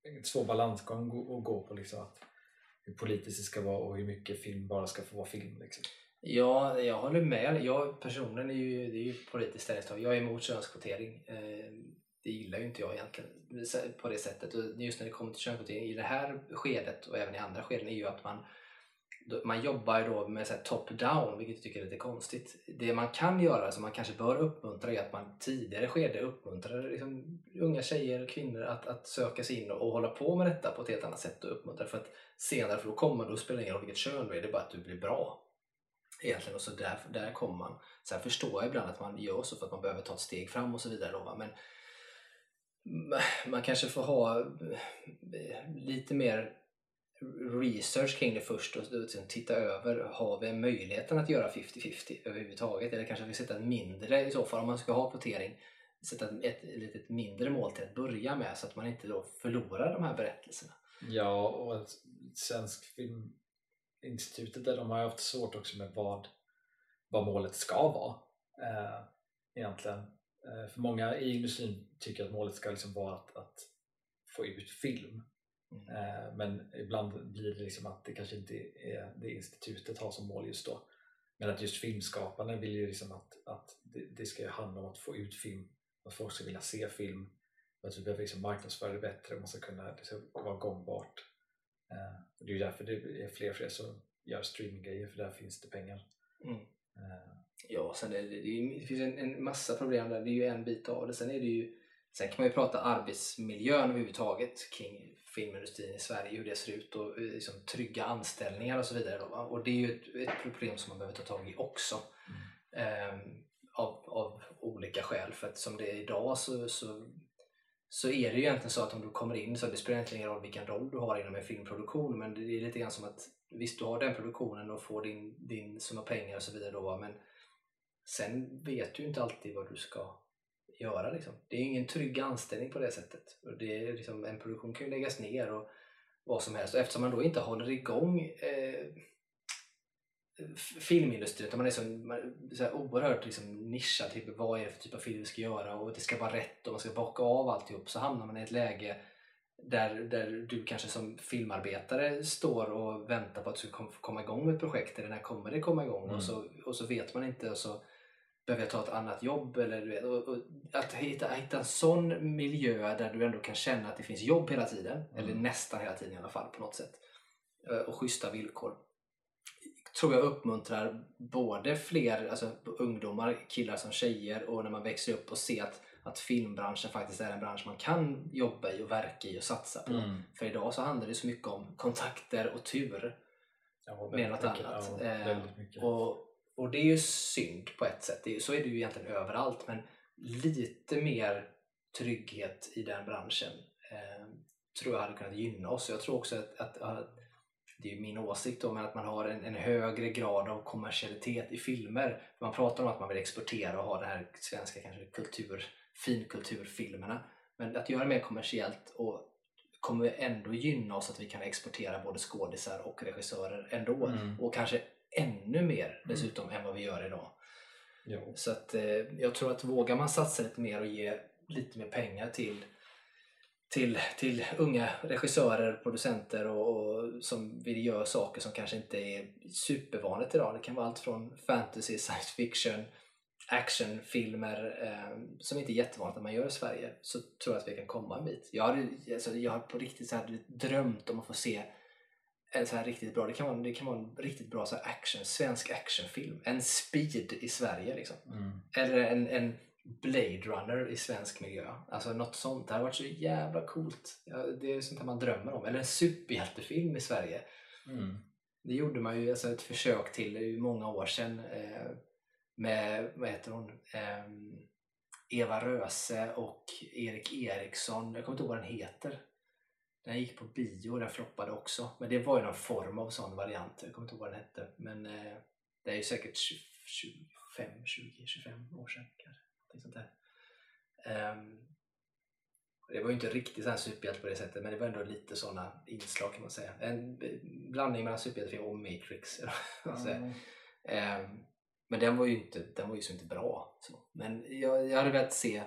en svår balansgång att gå på liksom, att hur politiskt det ska vara och hur mycket film bara ska få vara film. Liksom. Ja, jag håller med. Jag personligen är ju, det är ju politiskt ställningstagande. Jag är emot könskvotering. Eh, det gillar ju inte jag egentligen på det sättet. Och just när det kommer till könskvotering i det här skedet och även i andra skeden är ju att man man jobbar ju då med top-down, vilket jag tycker är lite konstigt. Det man kan göra, som man kanske bör uppmuntra, är att man tidigare skede uppmuntrar liksom unga tjejer och kvinnor att, att söka sig in och, och hålla på med detta på ett helt annat sätt och uppmuntra. För att senare, för då kommer då spelar det ingen roll vilket kön du är, det är bara att du blir bra. Egentligen, och så där, där kommer man. Sen förstår jag ibland att man gör så för att man behöver ta ett steg fram och så vidare. Då, va? Men man kanske får ha eh, lite mer research kring det först och sen titta över, har vi möjligheten att göra 50-50 överhuvudtaget? Eller kanske vi sätta ett mindre, i så fall om man ska ha kvotering, sätta ett, ett litet mindre mål till att börja med så att man inte då förlorar de här berättelserna. Ja, och Svensk film Filminstitutet där de har haft svårt också med vad, vad målet ska vara eh, egentligen. Eh, för många i industrin tycker att målet ska liksom vara att, att få ut film Mm. Eh, Men ibland blir det liksom att det kanske inte är det institutet har som mål just då. Men att just filmskaparna vill ju liksom att, att det, det ska handla om att få ut film, att folk ska vilja se film. Att vi behöver liksom marknadsföra det bättre, man ska kunna, det ska vara gångbart. Eh, det är ju därför det är fler och fler som gör streaminggrejer, för där finns det pengar. Mm. Eh, Ja, sen är det, det, finns en, en massa problem där. Det är ju en bit av det. Sen är det ju Sen kan man ju prata arbetsmiljön överhuvudtaget kring filmindustrin i Sverige, hur det ser ut och eh, liksom, trygga anställningar och så vidare. Då? Och det är ju ett, ett, problem som man behöver ta tag i också. Mm. Um, av, av olika skäl. För att som det är idag så, så, så är det ju egentligen så att om du kommer in så det spelar egentligen ingen roll vilken roll du har inom en filmproduktion men det är lite grann som att visst du har den produktionen och får din, din summa pengar och så vidare då men sen vet du inte alltid vad du ska göra. Liksom. Det är ingen trygg anställning på det sättet. Och det är liksom, en produktion kan ju läggas ner och vad som helst. Och eftersom man då inte håller igång eh, filmindustrin utan man är så, så här oerhört liksom nischad. Typ, vad är det för typ av film vi ska göra och det ska vara rätt och man ska bocka av alltihop. Så hamnar man i ett läge där, där du kanske som filmarbetare står och väntar på att du ska komma igång med ett projekt eller när kommer det komma igång mm. och, så, och så vet man inte och så behöver jag ta ett annat jobb? Eller, och, och att hitta, hitta en sån miljö där du ändå kan känna att det finns jobb hela tiden, mm. eller nästan hela tiden i alla fall på något sätt, eh, och schyssta villkor tror jag uppmuntrar både fler alltså, ungdomar, killar som tjejer och när man växer upp och ser att, att filmbranschen faktiskt är en bransch man kan jobba i och verka i och satsa på. Mm. För idag så handlar det så mycket om kontakter och tur. Ja, mer än något annat. Ja, eh, och, och det är ju synd på ett sätt. Är, så är det ju egentligen överallt. Men lite mer trygghet i den branschen eh, tror jag hade kunnat gynna oss. Jag tror också att, att, att det är min åsikt då, men att man har en, en, högre grad av kommersialitet i filmer. Man pratar om att man vill exportera och ha den här svenska kanske kultur, finkulturfilmerna. Men att göra mer kommersiellt och kommer ändå gynna oss att vi kan exportera både skådisar och regissörer ändå. Mm. Och kanske ännu mer mm. dessutom mm. än vad vi gör idag. Jo. Så att, eh, jag tror att vågar man satsa lite mer och ge lite mer pengar till till, till unga regissörer, producenter och, och, som vill göra saker som kanske inte är supervanligt idag. Det kan vara allt från fantasy, science fiction, actionfilmer eh, som inte är jättevanligt att man gör i Sverige. Så tror jag att vi kan komma en bit. Jag har, alltså, jag har på riktigt så här, drömt om att få se en så här riktigt bra, det kan vara, det kan vara en riktigt bra så action, svensk actionfilm. En speed i Sverige liksom. Mm. Eller en, en Blade Runner i svensk miljö. Alltså något sånt. Det hade varit så jävla coolt. Det är sånt här man drömmer om. Eller en superhjältefilm i Sverige. Mm. Det gjorde man ju alltså ett försök till många år sedan eh, med, vad heter hon, eh, Eva Röse och Erik Eriksson. Jag kommer inte ihåg vad den heter. Den gick på bio och den floppade också. Men det var ju någon form av sån variant. Jag kommer inte ihåg vad den hette. Men eh, det är ju säkert 25, 20, 25 år sedan kanske. Sånt där. Um, det var ju inte riktigt superhjälte på det sättet men det var ändå lite sådana inslag kan man säga. En blandning mellan superhjältefilm och Matrix. Mm. um, men den var ju inte, den var ju så inte bra. Så. Men jag, jag hade velat se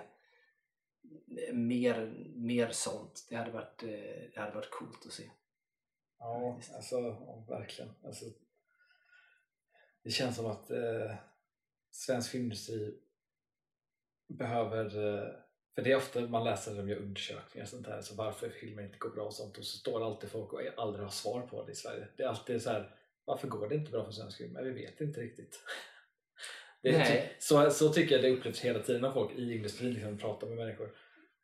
mer, mer sånt. Det hade, varit, eh, det hade varit coolt att se. Ja, alltså, verkligen. Alltså, det känns som att eh, svensk filmindustri behöver eh, för det är ofta man läser gör undersökningar och sånt här, så varför filmer inte går bra och sånt och så står alltid folk och aldrig har svar på det i Sverige. Det är alltid så här, varför går det inte bra för svensk film? Men vi vet inte riktigt. Är, så, så tycker jag det upplevs hela tiden av folk i industrin, liksom, pratar med människor.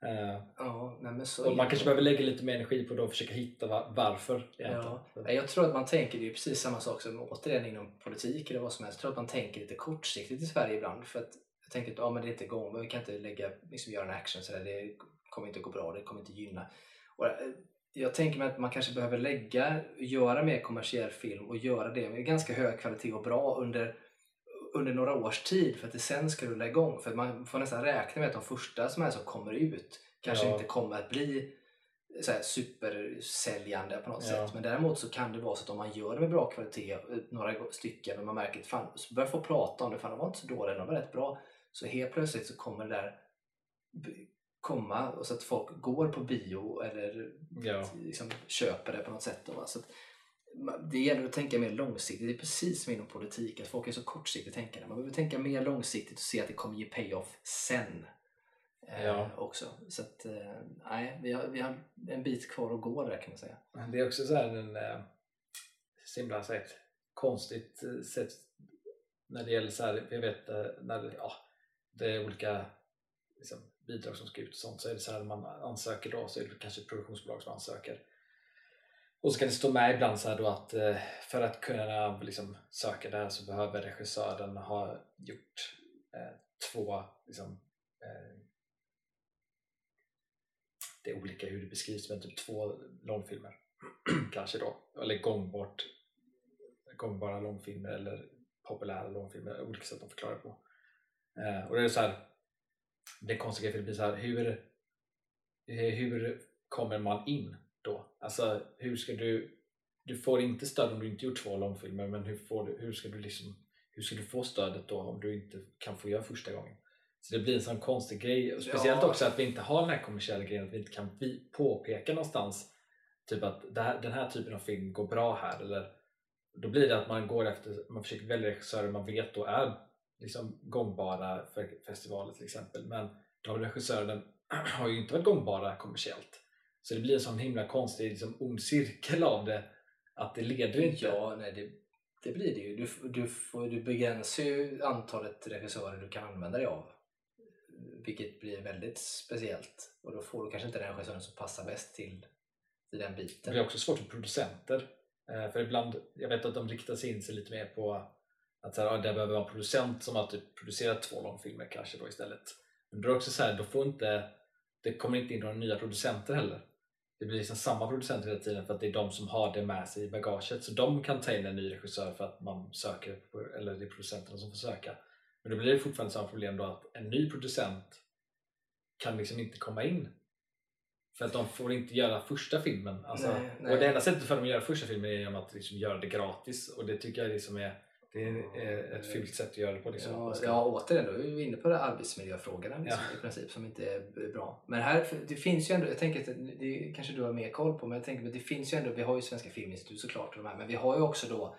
Uh, ja, nej, och man kanske behöver lägga lite mer energi på att försöka hitta var, varför. Ja. Jag tror att man tänker, det är precis samma sak som återigen inom politik eller vad som helst, jag tror att man tänker lite kortsiktigt i Sverige ibland. För att tänkte att ah, men det är inte igång, men vi kan inte lägga, liksom, göra en action så där. det kommer inte att gå bra, det kommer inte gynna. Och eh, jag tänker mig att man kanske behöver lägga, göra mer kommersiell film och göra det med ganska hög kvalitet och bra under, under några års tid för att det sen ska rulla igång. För man får nästan räkna med att de första som, är som kommer ut kanske ja. inte kommer att bli så här, supersäljande på något ja. sätt. Men däremot så kan det vara så att om man gör det med bra kvalitet, några stycken, och man märker att fan, så börjar få prata om det, fan de var inte så dåliga, de var rätt bra. Så helt plötsligt så kommer det där komma och så att folk går på bio eller ja. liksom köper det på något sätt. Då, så det gäller att tänka mer långsiktigt. Det är precis som inom politik, att folk är så kortsiktigt tänkande. Man behöver tänka mer långsiktigt och se att det kommer ge payoff sen. Eh, ja. också. Så att, eh, nej, vi har, vi har en bit kvar att gå där kan man säga. Det är också så här en eh, så himla konstigt sätt när det gäller så här, jag vet eh, när ja, det är olika liksom, bidrag som ska ut och sånt. Så är det så här när man ansöker då så är det kanske ett produktionsbolag som ansöker. Och så kan det stå med ibland så här då att eh, för att kunna liksom söka där så behöver regissören ha gjort eh, två liksom, eh, det är olika hur det beskrivs men typ två långfilmer kanske då. Eller gångbart gångbara långfilmer eller populära långfilmer, olika sätt att förklara på. Eh, och det är så här, det konstiga för det så här, hur, hur kommer man in då? Alltså hur ska du, du får inte stöd om du inte gjort två långfilmer men hur, får du, hur, ska du liksom, hur ska du få stödet då om du inte kan få göra första gången? Så det blir en sån konstig grej, och speciellt Ja. också att vi inte har den här kommersiella grejen, att vi inte kan påpeka någonstans typ att här, den här typen av film går bra här eller då blir det att man går efter, man försöker välja regissörer man vet då är liksom gångbara för festivaler till exempel men de regissörerna har ju inte varit gångbara kommersiellt så det blir en sån himla konstig liksom, ond cirkel av det att det leder inte Ja, nej, det, det blir det ju. Du, du, får, du begränsar ju antalet regissörer du kan använda dig av. Vilket blir väldigt speciellt. Och då får du kanske inte den regissören som passar bäst till, till den Det biten. blir också svårt för producenter. Eh, För ibland, jag vet att de riktar sig in sig lite mer på att så här, det behöver vara en producent som har typ producerat två långfilmer kanske då istället. Men då är det också så här, då får inte, det kommer inte in några nya producenter heller. Det blir liksom samma producenter hela tiden för att det är de som har det med sig i bagaget. Så de kan ta in en ny regissör för att man söker, på, eller det är producenterna som får söka. Men då blir det fortfarande samma problem då att en ny producent kan liksom inte komma in. För att de får inte göra första filmen. Alltså, Nej, nej. Och det enda sättet för dem att göra första filmen är genom att liksom göra det gratis. Och det tycker jag liksom är, det är ett fult sätt att göra det på. Liksom. Ja, ja, återigen då är vi inne på det arbetsmiljöfrågorna liksom, i princip som inte är bra. Men här, det finns ju ändå, jag tänker att det kanske du har mer koll på, men jag tänker att det finns ju ändå, vi har ju Svenska Filminstitut såklart och de här, men vi har ju också då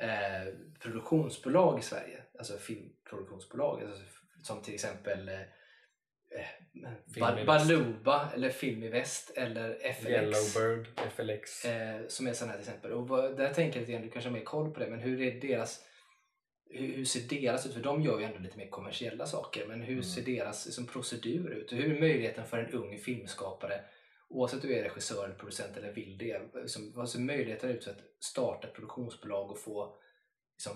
eh, produktionsbolag i Sverige, alltså filmproduktionsbolag, alltså, som till exempel eh, Ba- Väst. Baluba eller Film i Väst eller FLX. Yellowbird, FLX. Eh, som är sådana här till exempel. Och vad, där tänker jag lite grann, du kanske har mer koll på det, men hur är deras hur, hur ser deras ut? För de gör ju ändå lite mer kommersiella saker, men hur Mm. ser deras liksom, procedur ut? Och hur är möjligheten för en ung filmskapare, oavsett om du är regissör, eller producent eller vill det, liksom, vad ser möjligheten ut för att starta ett produktionsbolag och få liksom,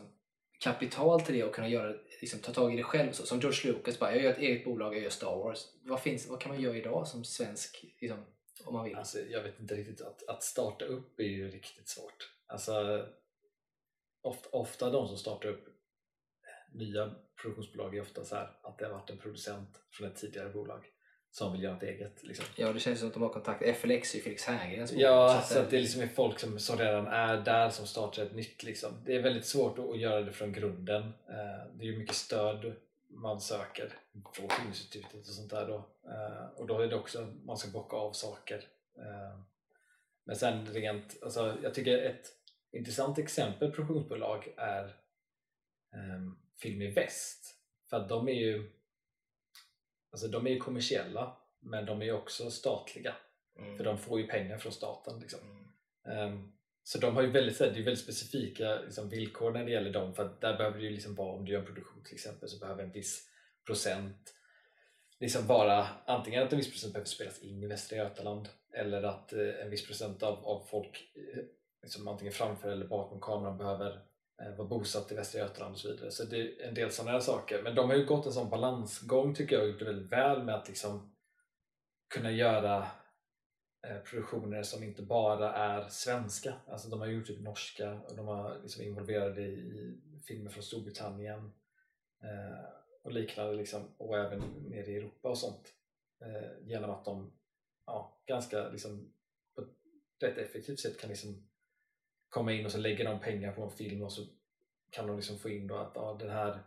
kapital till det och kunna göra, liksom, ta tag i det själv? Så, som George Lucas bara, jag gör ett eget bolag, jag gör Star Wars. Vad, finns, vad kan man göra idag som svensk, liksom, om man vill? Alltså, jag vet inte riktigt, att, att starta upp är ju riktigt svårt. Alltså, ofta, ofta de som startar upp nya produktionsbolag är ofta så här att det har varit en producent från ett tidigare bolag som vill göra ett eget. Liksom. Ja, det känns som att de har kontakt. FLX är ju Felix Herngren. Ja, så så att det liksom är folk som, som redan är där som startar ett nytt. Liksom. Det är väldigt svårt att, att göra det från grunden. Eh, det är ju mycket stöd man söker från Filminstitutet och sånt där. Då. Eh, och då är det också man ska bocka av saker. Eh, men sen rent, alltså, jag tycker ett intressant exempel på produktionsbolag är um, Film i Väst. För att de är ju alltså, de är ju kommersiella men de är ju också statliga. Mm. För de får ju pengar från staten. Liksom. Mm. Ehm, så de har ju väldigt, det är väldigt specifika liksom, villkor när det gäller dem. För där behöver det ju liksom vara, om du gör en produktion till exempel, så behöver en viss procent liksom vara antingen att en viss procent behöver spelas in i Västra Götaland eller att eh, en viss procent av, av folk eh, liksom, antingen framför eller bakom kameran behöver Eh, var bosatt i Västra Götaland och så vidare. Så det är en del sådana här saker. Men de har ju gått en sån balansgång tycker jag och gjort det väldigt väl med att liksom kunna göra eh, produktioner som inte bara är svenska. Alltså de har gjort typ norska och de har liksom involverade i, filmer från Storbritannien eh, och liknande liksom, och även nere i Europa och sånt. Genom att de ja, ganska liksom, på ett rätt effektivt sätt kan liksom komma in och så lägger de pengar på en film och så kan de liksom få in då att ja, den här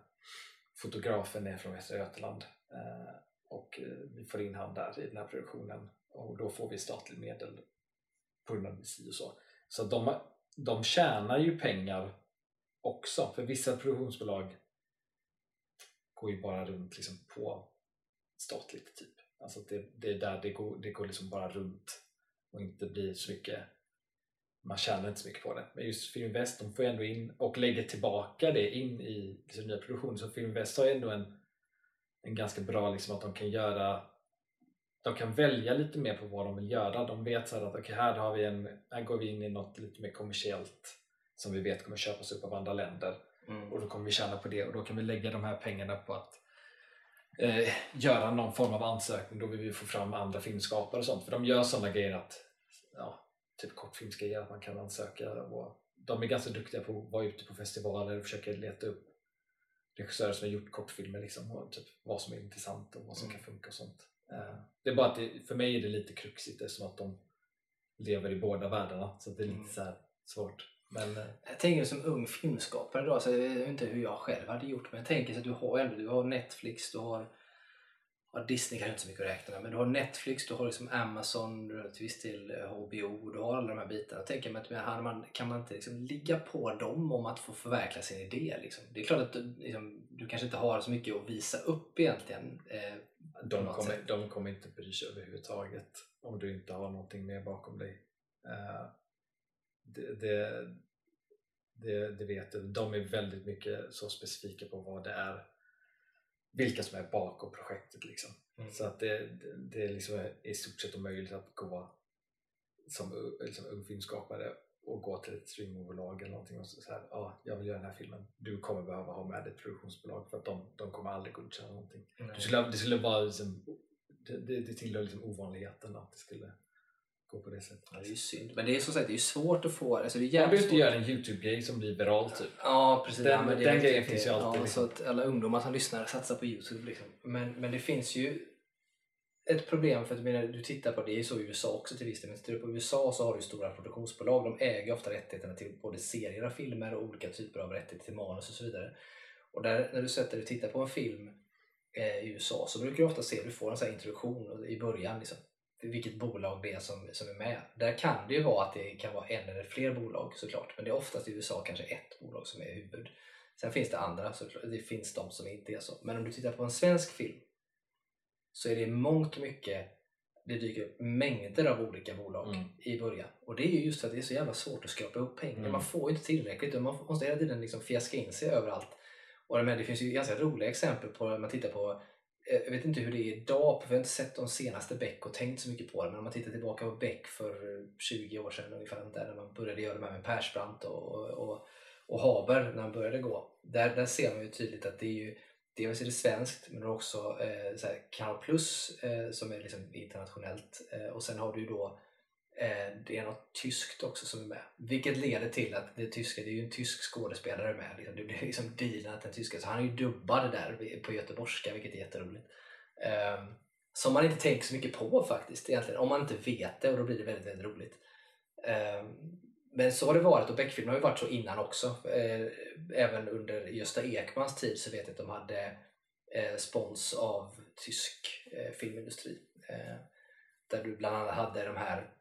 fotografen är från Västra Götaland eh, och eh, vi får in han där i den här produktionen och då får vi statlig medel på grund av si och så. Så de, de tjänar ju pengar också, för vissa produktionsbolag går ju bara runt liksom på statligt typ. Alltså det, det är där det går, det går liksom bara runt och inte blir så mycket man tjänar inte så mycket på det. Men just Filminvest, de får ändå in och lägger tillbaka det in i sin nya produktion. Så Filminvest har ändå en, en ganska bra, liksom att de kan göra de kan välja lite mer på vad de vill göra. De vet så att okay, här, har vi en, här går vi in i något lite mer kommersiellt som vi vet kommer köpas upp av andra länder Mm. och då kommer vi tjäna på det och då kan vi lägga de här pengarna på att eh, göra någon form av ansökning då vill vi få fram andra filmskapare och sånt för de gör sådana grejer att ja, typ kortfilmsgrejer man kan ansöka och de är ganska duktiga på att vara ute på festivaler och försöka leta upp regissörer som har gjort kortfilmer liksom, och typ vad som är intressant och vad som Mm. kan funka och sånt. Eh, det är bara att det, för mig är det lite kruxigt eftersom att de lever i båda världarna så det är lite Mm. så här svårt. Men eh, Jag tänker som ung filmskapare då, så jag vet inte hur jag själv hade gjort men jag tänker så att du har ändå, du har Netflix, du har ja, Disney kanske inte så mycket att räkna med, men du har Netflix, du har liksom Amazon, du har till viss del eh, HBO, du har alla de här bitarna. Jag tänker mig att man, kan man inte liksom ligga på dem om att få förverkliga sin idé? Liksom? Det är klart att du, liksom, du kanske inte har så mycket att visa upp egentligen. Eh, de, kommer, de kommer inte bry sig överhuvudtaget om du inte har någonting mer bakom dig. Eh, det, det, det, det vet du. De är väldigt mycket så specifika på vad det är, vilka som är bakom projektet. Liksom. Mm. Så att det, det, det är liksom i stort sett omöjligt att gå som liksom ung filmskapare och gå till ett streamingbolag eller någonting och så så här, ja, jag vill göra den här filmen. Du kommer behöva ha med ett produktionsbolag för att de, de kommer aldrig godkänna någonting. Det skulle, det skulle vara liksom, det, det, det tillhör liksom ovanligheten att det skulle gå på det sättet. Ja, det är ju synd. Men det är som sagt det är svårt att få... Alltså det är jävligt du inte svårt. gör en Youtube-grej som blir viral typ. Ja, precis. Den- ja, men det den grejen finns ju alltid, Ja, liksom. Så att alla ungdomar som lyssnar satsar på Youtube. Liksom. Men, men det finns ju ett problem för att du, menar, du tittar på det, är ju så i USA också till viss del. Men tittar du på USA så har du stora produktionsbolag. De äger ofta rättigheterna till både serier av filmer och olika typer av rättigheter till manus och så vidare. Och där, när du sätter dig och tittar på en film eh, i USA så brukar du ofta se, du får en sån här introduktion i början. Liksom, vilket bolag det är som, som är med. Där kan det ju vara att det kan vara en eller fler bolag såklart. Men det är oftast i USA kanske ett bolag som är huvud. Sen finns det andra, såklart. det finns de som inte är så. Men om du tittar på en svensk film så är det mångt och mycket det dyker upp mängder av olika bolag Mm. i början. Och det är ju just för att det är så jävla svårt att skrapa upp pengar. Mm. Man får ju inte tillräckligt och man måste hela tiden liksom fjäska in sig överallt. Och det finns ju ganska roliga exempel på när man tittar på Eh, jag vet inte hur det är idag, för jag har inte sett de senaste Beck och tänkt så mycket på det. Men om man tittar tillbaka på Beck för 20 år sedan ungefär, där, när man började göra de här med Persbrandt och, och, och, Haber när han började gå. Där, där ser man ju tydligt att det är ju Dels är det svenskt men det är också eh, Canal Plus eh, som är liksom internationellt eh, och sen har du ju då eh, Eh, det är något tyskt också som är med. Vilket leder till att det tyska, det är ju en tysk skådespelare med. Liksom, det blir liksom dealat den tyska, så han är ju dubbad där på göteborgska vilket är jätteroligt. Um, som man inte tänker så mycket på faktiskt egentligen, om man inte vet det och då blir det väldigt, väldigt roligt. Um, men så har det varit och Beckfilm har ju varit så innan också. Eh, även under Gösta Ekmans tid så vet jag att de hade eh, spons av tysk filmindustri. Där du bland annat hade de här,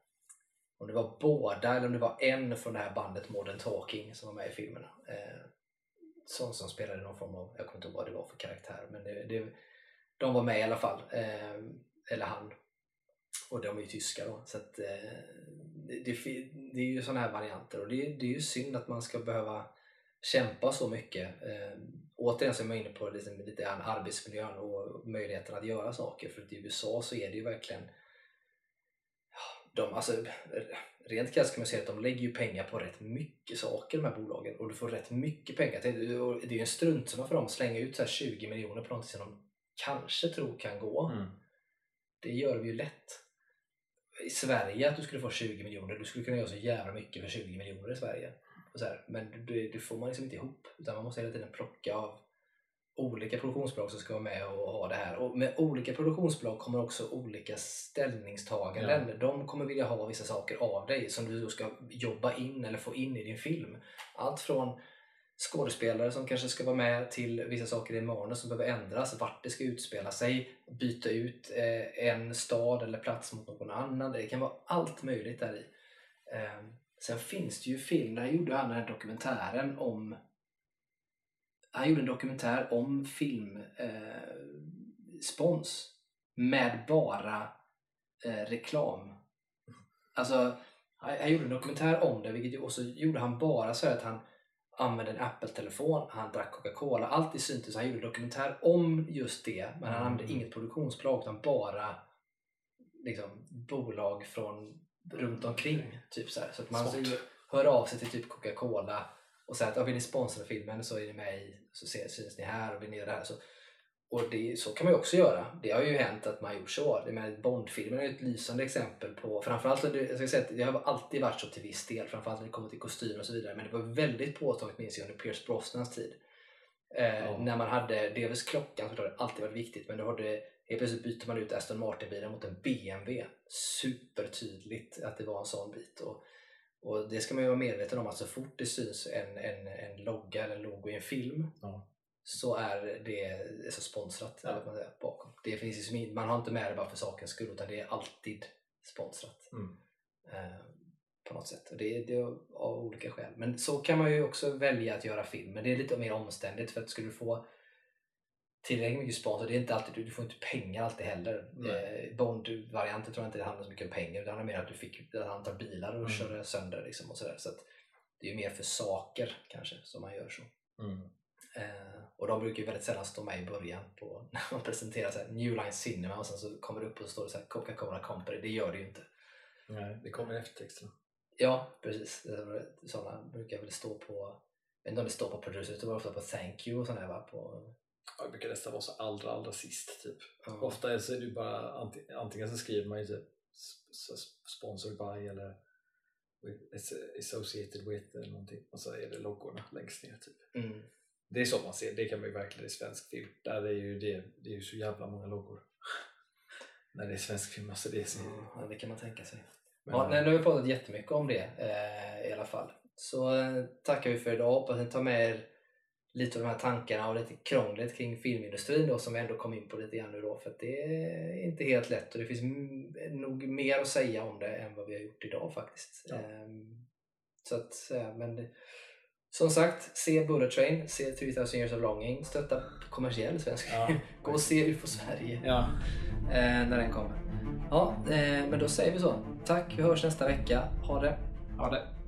om det var båda eller om det var en från det här bandet Modern Talking som var med i filmerna. Eh, som, som spelade någon form av, jag kommer inte ihåg vad det var för karaktär, men det, det, de var med i alla fall. Eh, eller han. Och de är ju tyska då. Så att, eh, det, det, det är ju sådana här varianter och det, är- det är ju synd att man ska behöva kämpa så mycket. Eh, återigen så är man inne på liksom, lite arbetsmiljön och möjligheten att göra saker. För att i USA så är det ju verkligen de, alltså, Rent krasst kan man säga att de lägger ju pengar på rätt mycket saker de här bolagen och du får rätt mycket pengar. Och Det är ju en struntsumma för dem att slänga ut så här 20 miljoner på någonting som de kanske tror kan gå. Mm. Det gör vi ju lätt. I Sverige att du skulle få 20 miljoner, du skulle kunna göra så jävla mycket för 20 miljoner i Sverige. Här, men det, det får man liksom inte ihop. Utan man måste hela tiden plocka av olika produktionsbolag som ska vara med och ha det här. Och med olika produktionsbolag kommer också olika ställningstaganden. De kommer vilja ha vissa saker av dig som du ska jobba in eller få in i din film. Allt från skådespelare som kanske ska vara med till vissa saker i manus som behöver ändras, vart det ska utspela sig, byta ut eh, en stad eller plats mot någon annan. Det kan vara allt möjligt där i. Eh, sen finns det ju film, där gjorde han den här dokumentären om han gjorde en dokumentär om filmspons eh, med bara eh, reklam. Alltså, Han, han gjorde en dokumentär om det vilket, och så gjorde han bara så att han använde en Apple-telefon, han drack Coca-Cola, allt i syntes. Han gjorde en dokumentär om just det men han Mm. använde inget produktionsbolag utan bara liksom, bolag från runt omkring. Typ så, här. så att man hör av sig till typ Coca-Cola och säger att "Ja, vill ni sponsra filmen så är ni med i, så syns ni här och vill ni göra det här. Så, och det, så kan man ju också göra. Det har ju hänt att man gjort så. Bond-filmen är ett lysande exempel på, framförallt, jag ska säga att det har alltid varit så till viss del, framförallt när det kommer till kostymer och så vidare, men det var väldigt påtagligt minns jag under Pierce Brosnans tid. Eh, Ja. När man hade, dels klockan det har alltid varit viktigt, men då hade, helt plötsligt byter man ut Aston Martin-bilen mot en BMW. Supertydligt att det var en sån bit. Och, och det ska man ju vara medveten om att så fort det syns en, en, en logga eller en logo i en film Ja. så är det så sponsrat eller man, säger, bakom. Det finns ju som in- man har inte med det bara för sakens skull utan det är alltid sponsrat Mm. eh, på något sätt. Och det, det är av olika skäl. Men så kan man ju också välja att göra film. Men det är lite mer omständigt för att skulle du få tillräckligt mycket sponsor, det är inte alltid, du- får inte pengar alltid heller. Eh, Bond-varianten tror jag inte det handlar så mycket om pengar, det handlar mer om att du fick ett antal bilar och Mm. köra sönder liksom och sådär. Så att det är mer för saker kanske som man gör så. Mm. Eh, och de brukar ju väldigt sällan stå med i början på, när man presenterar så här, New Line Cinema och sen så kommer det upp och så står det så här, Coca-Cola Company. Det gör det ju inte. Nej, det kommer i eftertexterna. Ja, precis. Sådana brukar väl stå på, jag vet inte om det står på producer, det står ofta på thank you och sådär va? På, Ja, Det brukar nästan vara så allra, allra sist typ. ja. Ofta är så är det bara anti- antingen så skriver man ju typ sponsored by eller associated with eller någonting och så är det loggorna längst ner typ. Mm. Det är så man ser, det kan man ju verkligen i svensk film. Där är ju det, det är ju så jävla många loggor. När det är svensk film, alltså det är så... Ja, det kan man tänka sig. Men, Ja, nej, nu har vi pratat jättemycket om det eh, i alla fall. Så eh, tackar vi för idag. Hoppas ni tar med er lite av de här tankarna och lite krånglet kring filmindustrin då, som vi ändå kom in på lite grann nu då. För att det är inte helt lätt och det finns nog mer att säga om det än vad vi har gjort idag faktiskt. Ja. Ehm, så att, eh, men som sagt, se Bullet Train, se 3000 years of longing, stötta kommersiell svensk Ja. Gå och se UFO Sverige Ja, eh, när den kommer. Ja, eh, men då säger vi så. Tack, vi hörs nästa vecka. Ha det! ha det.